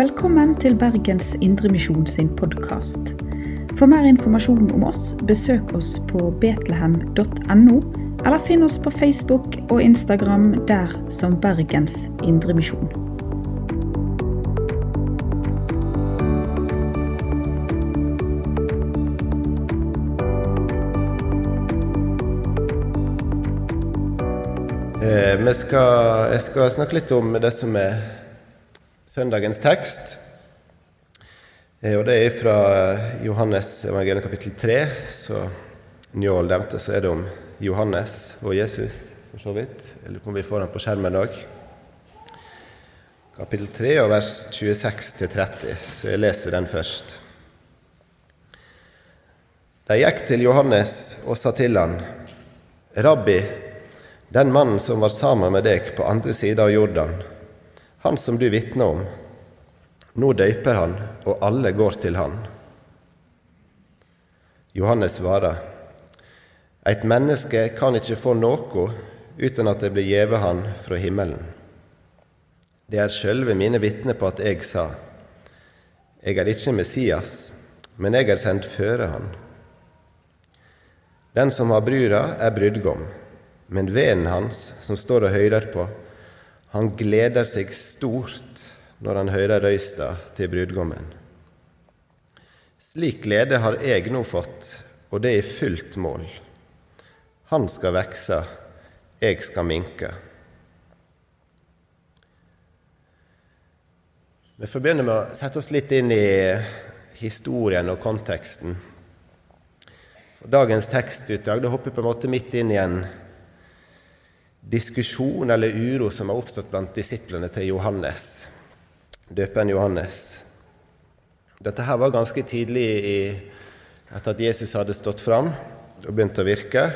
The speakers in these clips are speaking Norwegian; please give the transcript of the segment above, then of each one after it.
Velkommen til Bergens Indremisjon sin podkast. For mer informasjon om oss, besøk oss på betlehem.no, eller finn oss på Facebook og Instagram der som Bergens Indremisjon. Eh, jeg skal snakke litt om det som er søndagens tekst. Eh, og Det er fra Johannes evangelium kapittel 3. Så Njål nevnte, så er det om Johannes og Jesus, for så vidt. Jeg lurer på om vi får den på skjermen i dag. Kapittel 3 og vers 26-30. Så jeg leser den først. De gikk til Johannes og sa til han, Rabbi, den mannen som var sammen med deg på andre sida av Jordan, han som du vitner om. Nå døyper han, og alle går til han. Johannes svarer, Eit menneske kan ikke få noe uten at det blir gjeve han fra himmelen. Det er sjølve mine vitner på at jeg sa, Jeg er ikke Messias, men jeg er sendt føre han. Den som har bruda, er brudgom, men veden hans, som står og høyder på, han gleder seg stort når han hører røysta til brudgommen. Slik glede har jeg nå fått, og det er i fullt mål. Han skal vekse, jeg skal minke. Vi får begynne med å sette oss litt inn i historien og konteksten. Dagens tekstutdrag det hopper på en måte midt inn i en diskusjon eller uro som har oppstått blant disiplene til Johannes, døperen Johannes. Dette her var ganske tidlig i, etter at Jesus hadde stått fram og begynt å virke.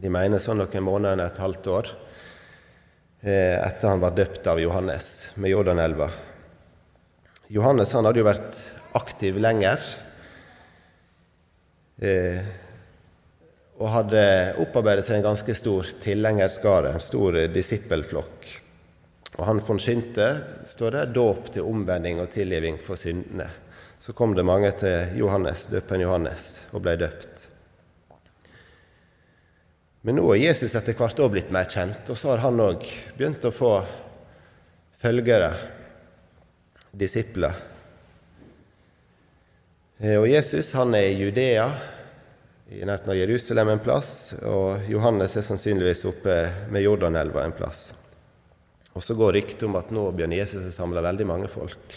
De mener sånn noen måneder, et halvt år, eh, etter han var døpt av Johannes med Jordanelva. Johannes han hadde jo vært aktiv lenger. Eh, og hadde opparbeidet seg en ganske stor tilhengerskare, en stor disippelflokk. Og han forkynte, står det, dåp til omvending og tilgivning for syndene. Så kom det mange til Johannes, døperen Johannes, og ble døpt. Men nå er Jesus etter hvert òg blitt mer kjent, og så har han òg begynt å få følgere, disipler. Og Jesus han er i Judea, i nærheten av Jerusalem en plass, og Johannes er sannsynligvis oppe med Jordanelva en plass. Og så går ryktet om at nå begynner Jesus å samle veldig mange folk.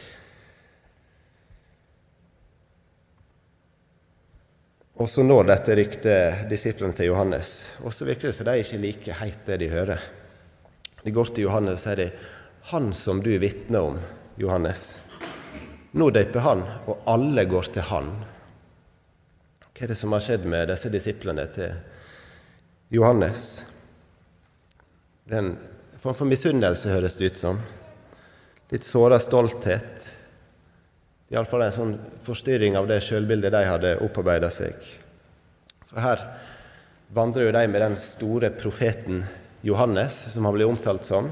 Og så når dette ryktet disiplene til Johannes, og så virker det som de ikke liker helt det de hører. De går til Johannes og sier de, 'Han som du vitner om, Johannes.' Nå døper han, og alle går til han. Hva er det som har skjedd med disse disiplene til Johannes? Det er en form for misunnelse, høres det ut som. Litt såra stolthet. Iallfall en sånn forstyrring av det sjølbildet de hadde opparbeida seg. For her vandrer jo de med den store profeten Johannes, som han blir omtalt som.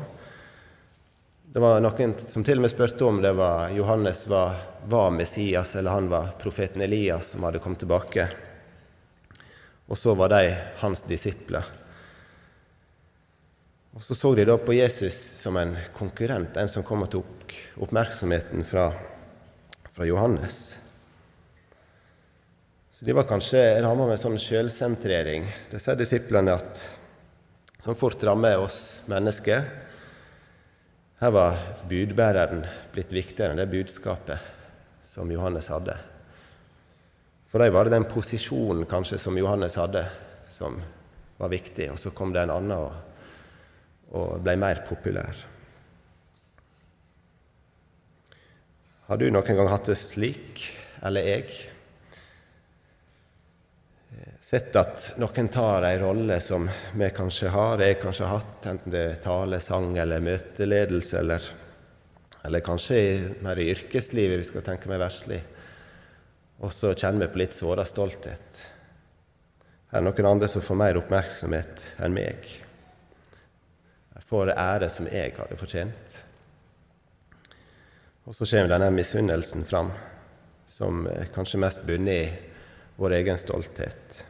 Det var noen som til og med spurte om det var Johannes var, var Messias, eller han var profeten Elias som hadde kommet tilbake. Og så var de hans disipler. Og Så så de da på Jesus som en konkurrent, en som kom og tok oppmerksomheten fra fra Johannes. Så de var kanskje ramma med sånn sjølsentrering, disse disiplene, at, som fort rammer oss mennesker. Her var budbæreren blitt viktigere enn det budskapet som Johannes hadde. For dem var det den posisjonen kanskje som Johannes hadde, som var viktig, og så kom det en annen og, og ble mer populær. Har du noen gang hatt det slik, eller jeg? Sett at noen tar ei rolle som vi kanskje har, jeg kanskje har hatt, enten det er tale, sang eller møteledelse, eller, eller kanskje mer i yrkeslivet, vi skal tenke mer verslig. Og så kjenner vi på litt såra stolthet. Er noen andre som får mer oppmerksomhet enn meg. Jeg får ære som jeg hadde fortjent. Og så kommer denne misunnelsen fram, som kanskje mest bunner i vår egen stolthet.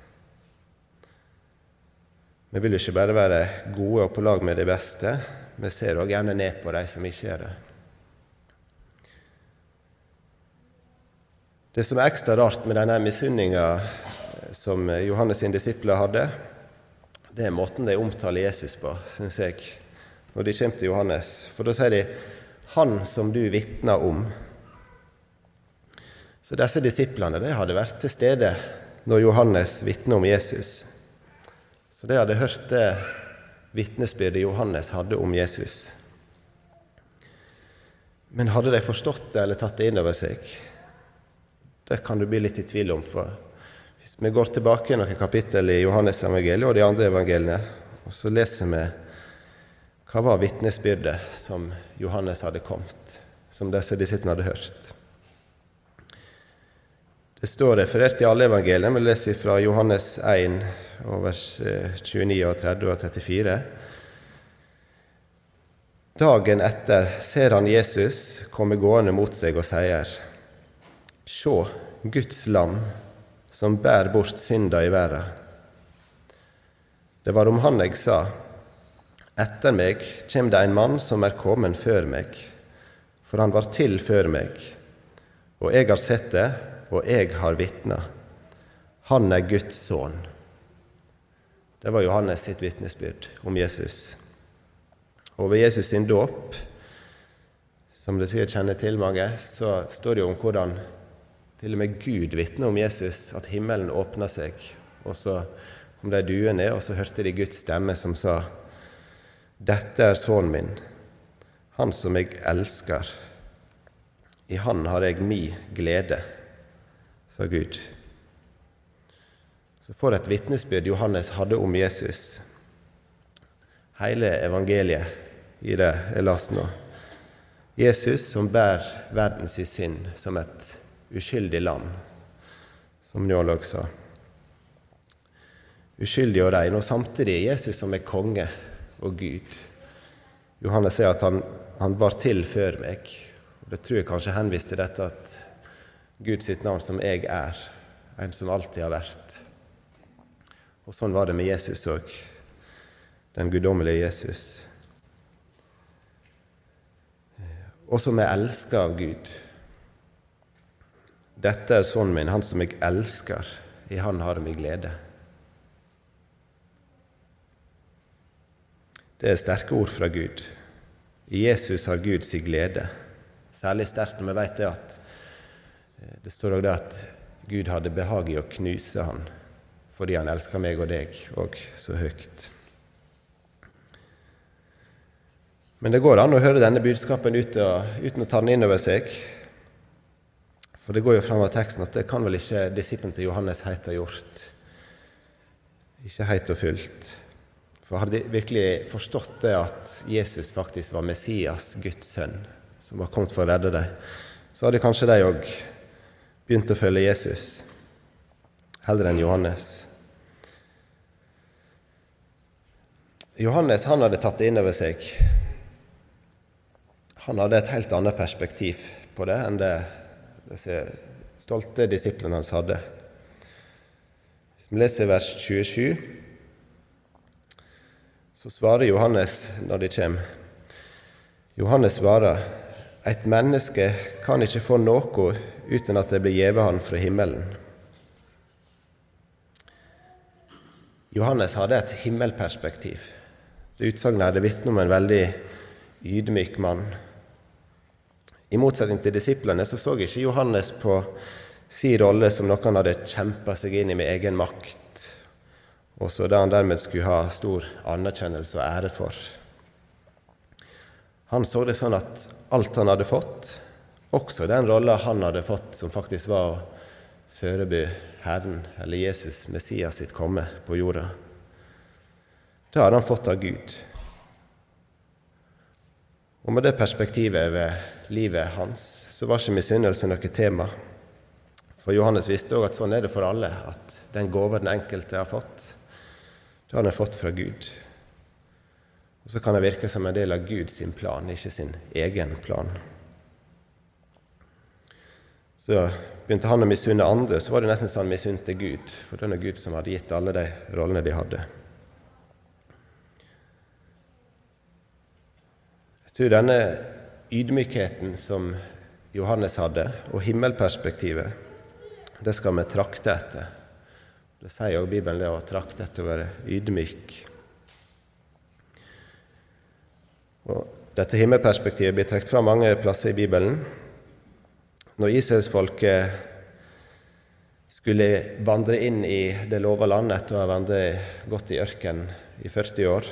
Vi vil ikke bare være gode og på lag med de beste, vi ser òg gjerne ned på de som ikke er det. Det som er ekstra rart med denne misunninga som Johannes' sine disipler hadde, det er måten de omtaler Jesus på, syns jeg, når de kommer til Johannes. For da sier de 'Han som du vitner om'. Så disse disiplene de hadde vært til stede når Johannes vitner om Jesus. Så de hadde hørt det vitnesbyrdet Johannes hadde om Jesus. Men hadde de forstått det eller tatt det inn over seg? Det kan du bli litt i tvil om. for hvis vi går tilbake noen kapittel i Johannes evangeliet og de andre evangeliene, og så leser vi hva var vitnesbyrdet som Johannes hadde kommet, som disse disiplene hadde hørt. Det står referert i alle evangeliene. Vi leser fra Johannes 1, vers 29, og 30 og 34. Dagen etter ser han Jesus komme gående mot seg og sier, Sjå, Guds lam som bærer bort synda i verden. Det var om han jeg sa, etter meg kjem det en mann som er kommet før meg, for han var til før meg. Og jeg har sett det, og jeg har vitna. Han er Guds sønn. Det var Johannes sitt vitnesbyrd om Jesus. Og ved Jesus sin dåp, som det sikkert kjenner til mange, så står det jo om hvordan til og med Gud vitner om Jesus, at himmelen åpna seg. Og så kom de duene og så hørte de Guds stemme som sa:" Dette er sønnen min, han som jeg elsker. I han har jeg mi glede, sa Gud. Så for et vitnesbyrd Johannes hadde om Jesus. Hele evangeliet i det jeg leste nå. Jesus som bærer verdens synd som et uskyldig lam, som Njålåg sa. Uskyldig og rein, og samtidig Jesus som er konge og Gud. Johannes sier at han, han var til før meg. og Det tror jeg kanskje henviste til dette at Guds navn som jeg er, en som alltid har vært. Og sånn var det med Jesus òg, den guddommelige Jesus. Og som er elska av Gud. Dette er sønnen min, han som jeg elsker. I han har jeg min glede. Det er sterke ord fra Gud. I Jesus har Gud sin glede. Særlig sterkt når vi vet det at det står også det at Gud hadde behag i å knuse han fordi han elsker meg og deg og så høyt. Men det går an å høre denne budskapen uten å ta den inn over seg. For det går jo fram av teksten at det kan vel ikke disippelen til Johannes heit ha gjort. Ikke heit og fullt. For hadde de virkelig forstått det at Jesus faktisk var Messias, Guds sønn, som var kommet for å redde dem, så hadde kanskje de òg begynt å følge Jesus heller enn Johannes. Johannes han hadde tatt det inn over seg. Han hadde et helt annet perspektiv på det enn det disse stolte disiplene hans hadde. Hvis vi leser vers 27, så svarer Johannes når de kommer. Johannes svarer, et menneske kan ikke få noe uten at det blir gitt han fra himmelen. Johannes hadde et himmelperspektiv. Det utsagnet hadde vitne om en veldig ydmyk mann i motsetning til disiplene så så ikke Johannes på sin rolle som noe han hadde kjempa seg inn i med egen makt, og så det han dermed skulle ha stor anerkjennelse og ære for. Han så det sånn at alt han hadde fått, også den rolla han hadde fått, som faktisk var å foreby Herren, eller Jesus, Messias sitt komme på jorda, det hadde han fått av Gud. Og med det perspektivet ved livet hans, så var ikke misunnelse noe tema. For Johannes visste òg at sånn er det for alle, at den gave den enkelte har fått, det har han fått fra Gud. Og så kan det virke som en del av Guds plan, ikke sin egen plan. Så begynte han å misunne andre, så var det nesten sånn han misunte Gud, for det var Gud som hadde gitt alle de rollene de hadde. Jeg tror denne ydmykheten som Johannes hadde, og himmelperspektivet, det skal vi trakte etter. Det sier jo Bibelen, det å trakte etter å være ydmyk. Og dette himmelperspektivet blir trukket fram mange plasser i Bibelen. Når Israelsfolket skulle vandre inn i det lova landet etter å ha vandret godt i ørkenen i 40 år,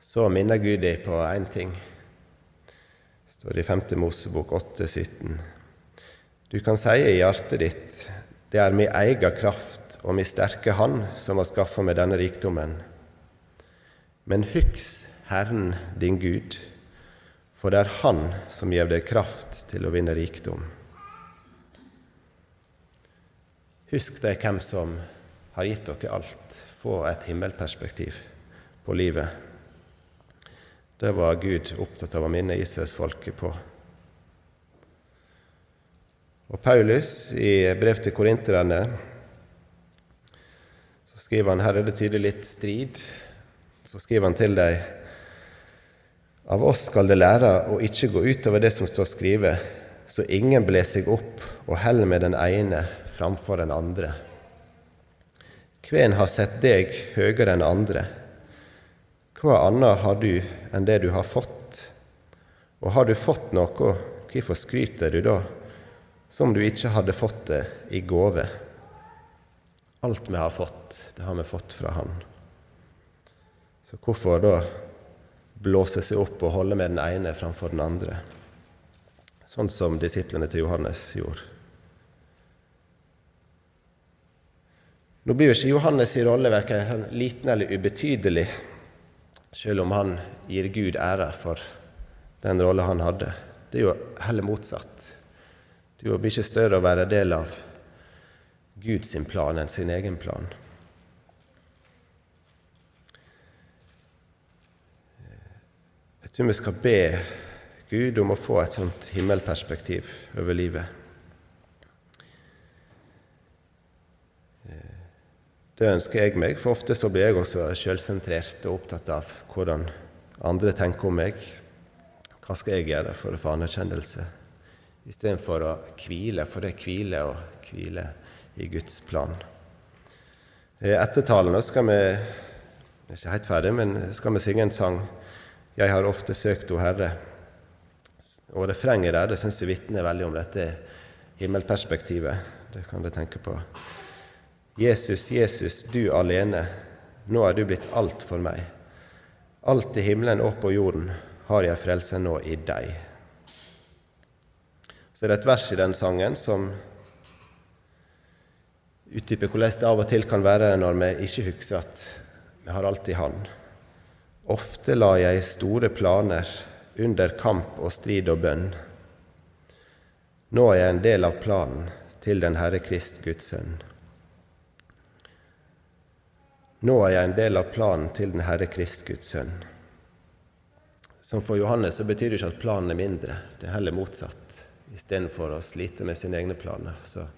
så minner Gud dem på én ting. Det står i 5. Mosebok 8, 17. Du kan si i hjertet ditt, det er min egen kraft og min sterke hand som har skaffa meg denne rikdommen. Men hyks Herren din Gud, for det er Han som gjev deg kraft til å vinne rikdom. Husk deg hvem som har gitt dere alt. Få et himmelperspektiv på livet. Det var Gud opptatt av å minne Israelsfolket på. Og Paulus, i brev til korinterne, så skriver han Her er det tydelig litt strid. Så skriver han til dem av oss skal det lære å ikke gå utover det som står skrevet, så ingen ble seg opp og heller med den ene framfor den andre. Hvem har sett deg høyere enn andre? Hva annet har du enn det du har fått? Og har du fått noe, hvorfor skryter du da, som du ikke hadde fått det i gave? Alt vi har fått, det har vi fått fra Han. Så hvorfor da blåse seg opp og holde med den ene framfor den andre, sånn som disiplene til Johannes gjorde. Nå blir jo ikke Johannes' i rolle verken liten eller ubetydelig, selv om han gir Gud ære for den rolle han hadde. Det er jo heller motsatt. Det er jo mye større å være del av Guds plan enn sin egen plan. Tror vi skal be Gud om å få et sånt himmelperspektiv over livet. Det ønsker jeg meg, for ofte så blir jeg også sjølsentrert og opptatt av hvordan andre tenker om meg. Hva skal jeg gjøre for å få anerkjennelse? Istedenfor å hvile, for det er hvile og hvile i Guds plan. Etter talene skal vi ikke helt ferdig, men skal vi synge en sang 'Jeg har ofte søkt O Herre'. Og refrenget der det syns jeg vitner veldig om dette himmelperspektivet. Det kan du tenke på. Jesus, Jesus, du alene, nå er du blitt alt for meg. Alt i himmelen og på jorden har jeg frelse nå i deg. Så det er det et vers i den sangen som utdyper hvordan det av og til kan være når vi ikke husker at vi har alt i Han. Ofte la jeg store planer under kamp og strid og bønn. Nå er jeg en del av planen til den Herre Krist, Guds sønn. Nå er jeg en del av planen til den Herre Krist, Guds sønn. Som for Johannes så betyr det ikke at planen er mindre, det er heller motsatt. Istedenfor å slite med sine egne planer, så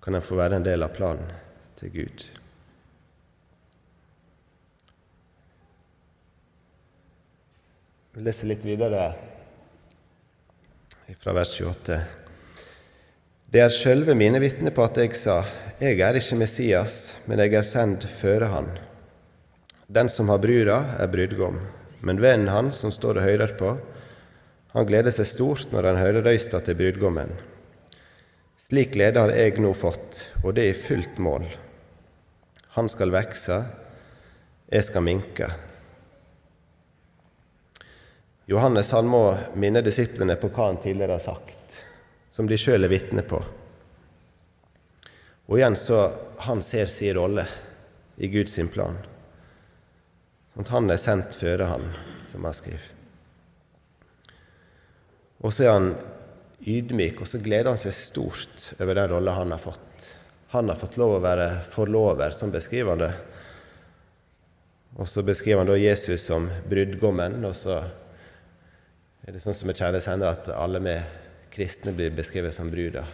kan en få være en del av planen til Gud. Vi leser litt videre fra vers 28. Det er sjølve mine vitner på at jeg sa, jeg er ikke Messias, men jeg er sendt føre han. Den som har bruda, er brudgom, men vennen hans som står og høyrer på, han gleder seg stort når han hører røysta til brudgommen. Slik glede har jeg nå fått, og det i fullt mål. Han skal vekse, jeg skal minke. Johannes han må minne disiplene på hva han tidligere har sagt, som de sjøl er vitne på. Og igjen så han ser sin rolle i Guds plan. Sånn at han er sendt føre han, som han skriver. Og så er han ydmyk, og så gleder han seg stort over den rolla han har fått. Han har fått lov å være forlover, som beskriver han det. Og så beskriver han da Jesus som brudgommen, og så er det sånn som vi kjenner senere, at alle vi kristne blir beskrevet som bruder.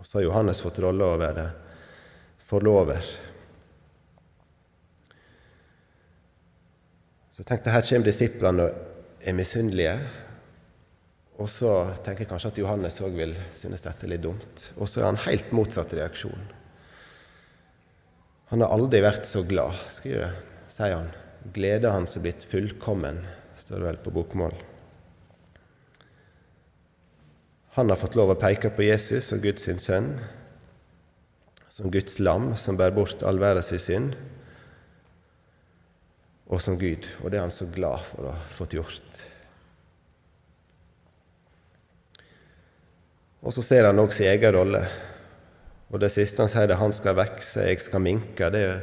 Og så har Johannes fått rolle å være forlover. Så tenk deg, her kommer disiplene og er misunnelige. Og så tenker jeg kanskje at Johannes òg vil synes dette er litt dumt. Og så er han helt motsatt reaksjon. Han har aldri vært så glad, skriver, sier han. Gleda hans er blitt fullkommen, står det vel på bokmål. Han har fått lov å peke på Jesus som Guds sønn, som Guds lam som bærer bort all verdens synd, og som Gud. Og det er han så glad for å ha fått gjort. Og så ser han òg sin egen rolle. Og det siste han sier, er han skal vokse, jeg skal minke. Det er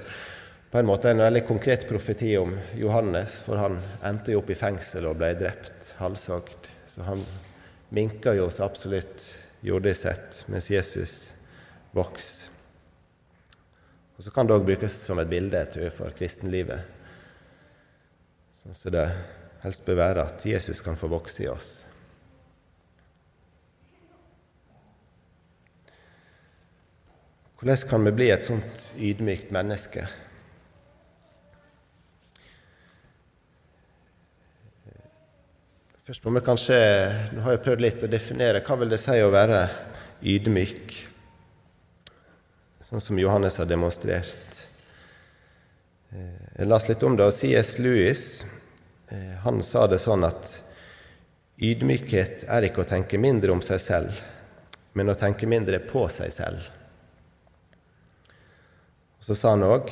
på en måte en veldig konkret profeti om Johannes, for han endte jo opp i fengsel og ble drept, halshogd. Så han minka jo oss absolutt jordisk sett, mens Jesus vokser. Og Så kan det òg brukes som et bilde tror jeg, for kristenlivet. Sånn som det helst bør være at Jesus kan få vokse i oss. Hvordan kan vi bli et sånt ydmykt menneske? Først må vi kanskje Nå har jeg prøvd litt å definere hva vil det si å være ydmyk, sånn som Johannes har demonstrert. Eh, jeg las litt om det, og C.S. Lewis eh, han sa det sånn at ydmykhet er ikke å tenke mindre om seg selv, men å tenke mindre på seg selv. Så sa han òg,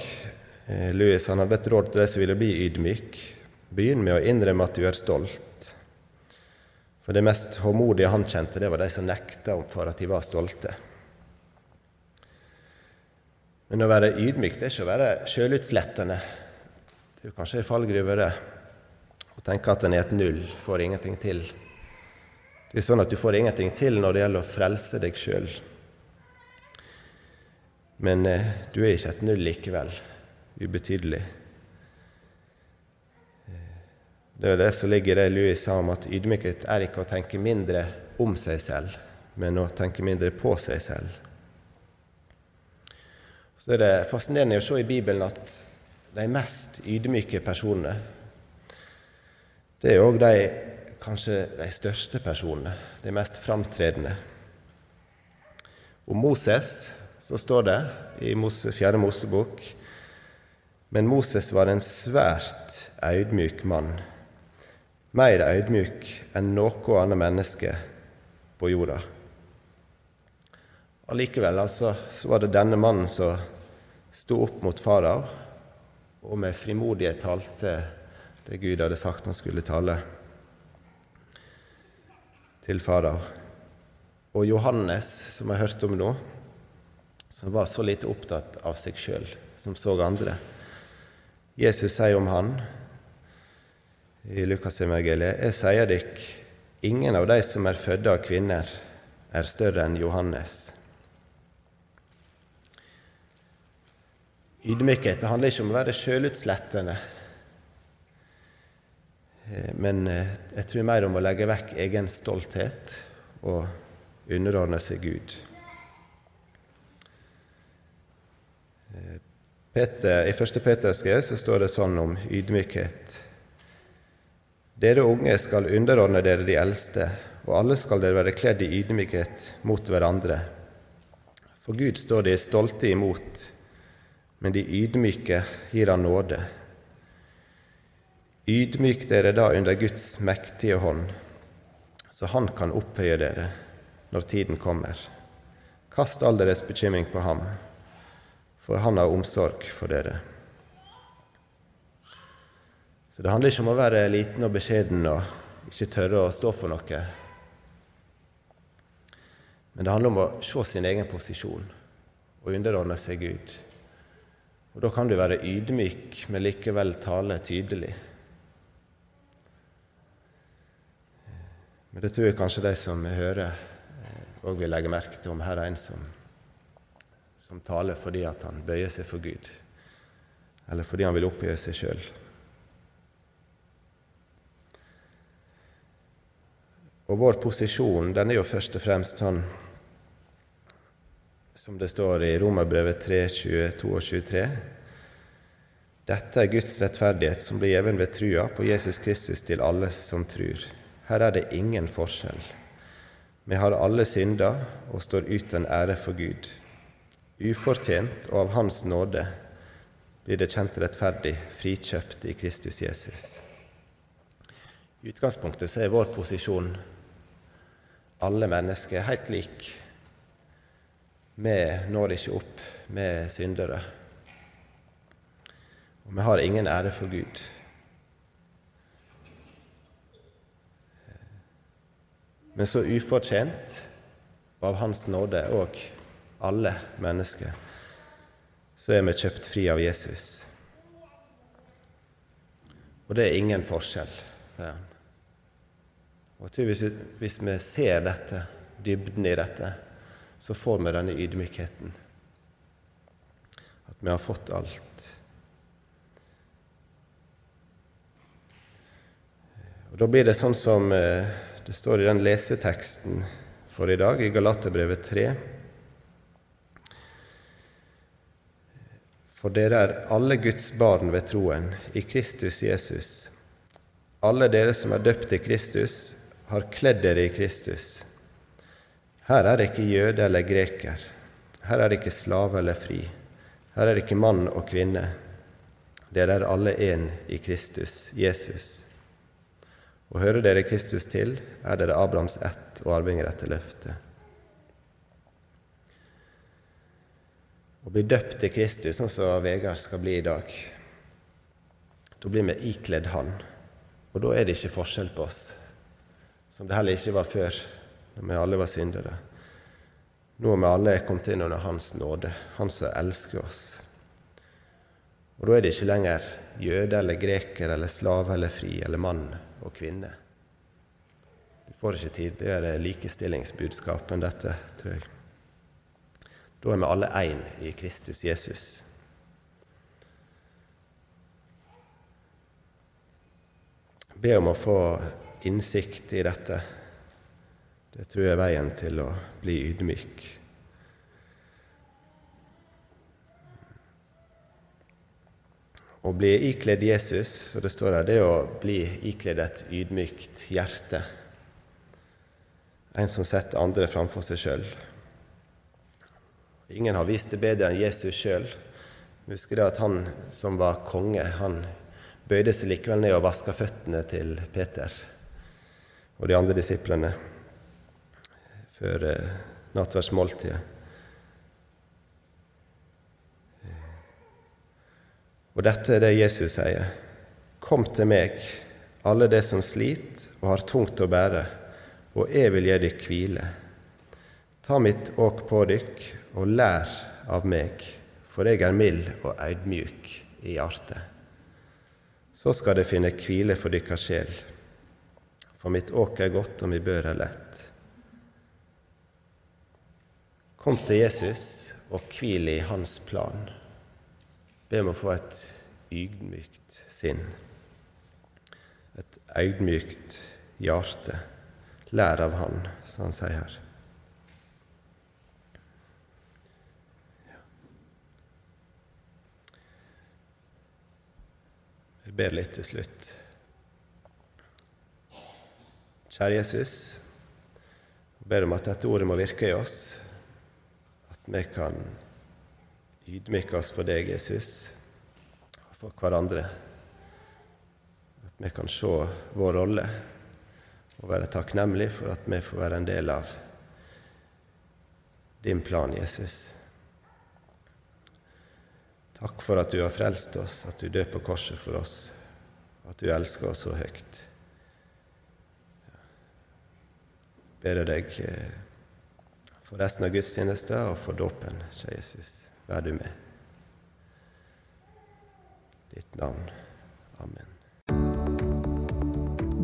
eh, Louis han hadde et råd til de som ville bli ydmyk, begynn med å innrømme at du er stolt. For det mest håmodige han kjente, det var de som nekta for at de var stolte. Men å være ydmyk det er ikke å være sjølutslettende. Det er jo kanskje en fallgruve, det. Å tenke at en er et null, får ingenting til. Det er sånn at du får ingenting til når det gjelder å frelse deg sjøl. Men eh, du er ikke et null likevel. Ubetydelig. Det er det som ligger i det Louis sa om at ydmykhet er ikke å tenke mindre om seg selv, men å tenke mindre på seg selv. Så er det fascinerende å se i Bibelen at de mest ydmyke personene, det er òg de kanskje de største personene, de mest framtredende. Om Moses så står det i Fjerde Mosebok men Moses var en svært audmyk mann mer ydmyk enn noe annet menneske på jorda. Allikevel altså, så var det denne mannen som sto opp mot farao og med frimodighet talte det Gud hadde sagt han skulle tale til farao. Og Johannes, som jeg hørte om nå, som var så lite opptatt av seg sjøl, som så andre. Jesus sier om han i Lukasevangeliet. Jeg sier dere, ingen av de som er fødde av kvinner, er større enn Johannes. Ydmykhet handler ikke om å være sjølutslettende, eh, men eh, jeg tror mer om å legge vekk egen stolthet og underordne seg Gud. Eh, Peter, I 1. Peters så står det sånn om ydmykhet. Dere unge skal underordne dere de eldste, og alle skal dere være kledd i ydmykhet mot hverandre. For Gud står de stolte imot, men de ydmyke gir Han nåde. Ydmyk dere da under Guds mektige hånd, så Han kan opphøye dere når tiden kommer. Kast all deres bekymring på ham, for Han har omsorg for dere. Så det handler ikke om å være liten og beskjeden og ikke tørre å stå for noe. Men det handler om å se sin egen posisjon og underordne seg Gud. Og Da kan du være ydmyk, men likevel tale tydelig. Men det tror jeg kanskje de som hører, òg eh, vil legge merke til om her er en som, som taler fordi at han bøyer seg for Gud, eller fordi han vil oppgjøre seg sjøl. Og vår posisjon den er jo først og fremst sånn som det står i Romerbrevet 3, 22 og 23. Dette er Guds rettferdighet som blir gjeven ved trua på Jesus Kristus til alle som trur. Her er det ingen forskjell. Vi har alle synda og står uten ære for Gud. Ufortjent og av Hans nåde blir det kjent rettferdig, frikjøpt i Kristus Jesus. I utgangspunktet så er vår posisjon alle mennesker helt lik. Vi når ikke opp med syndere. Og vi har ingen ære for Gud. Men så ufortjent, og av Hans nåde òg alle mennesker, så er vi kjøpt fri av Jesus. Og det er ingen forskjell, sier han. Og jeg tror hvis, hvis vi ser dette, dybden i dette, så får vi denne ydmykheten. At vi har fått alt. Og Da blir det sånn som eh, det står i den leseteksten for i dag, i Galaterbrevet 3. For dere er alle Guds barn ved troen, i Kristus Jesus. Alle dere som er døpt i Kristus, har kledd dere i Kristus. Her er det ikke jøde eller greker. Her er det ikke slave eller fri. Her er det ikke mann og kvinne. Dere er alle én i Kristus, Jesus. Og hører dere Kristus til, er dere Abrahams ett og arvinger etter løftet. Å bli døpt til Kristus, sånn som Vegard skal bli i dag, da blir vi ikledd Han. Og da er det ikke forskjell på oss, som det heller ikke var før, når vi alle var syndere. Nå er vi alle kommet inn under Hans nåde, Han som elsker oss. Og da er det ikke lenger jøde eller greker eller slave eller fri eller mann og kvinne. Du får ikke tidligere likestillingsbudskap enn dette, tror jeg. Da er vi alle én i Kristus Jesus. Be om å få innsikt i dette. Det tror jeg er veien til å bli ydmyk. Å bli ikledd Jesus, så det står her, det er å bli ikledd et ydmykt hjerte. En som setter andre framfor seg sjøl. Ingen har vist det bedre enn Jesus sjøl. Husker det at han som var konge, han bøyde seg likevel ned og vaska føttene til Peter og de andre disiplene før eh, nattverdsmåltidet. Og dette er det Jesus sier. Kom til meg, alle de som sliter og har tungt å bære, og jeg vil gi dykk hvile. Ta mitt åk på dykk og lær av meg, for jeg er mild og audmjuk i hjertet. Så skal det finne hvile for dykkar sjel, for mitt åk er godt og mi bør er lett. Kom til Jesus og hvil i hans plan. Be om å få et ydmykt sinn, et ydmykt hjerte. Lær av Han, som han sier her. Jeg ber litt til slutt. Kjære Jesus, jeg ber om at dette ordet må virke i oss, at vi kan ydmyke oss for deg, Jesus, og for hverandre. At vi kan se vår rolle og være takknemlige for at vi får være en del av din plan, Jesus. Takk for at du har frelst oss, at du døde på korset for oss, at du elsker oss så høyt. Jeg ber deg eh, for resten av gudstjenesten og for dåpen, kjære Jesus. Vær du med. Ditt navn. Amen.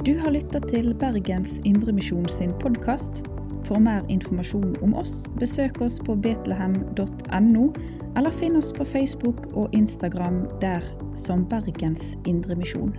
Du har lytta til Bergens Indremisjon sin podkast. For mer informasjon om oss, besøk oss på betlehem.no, eller finn oss på Facebook og Instagram der som Bergens Indremisjon.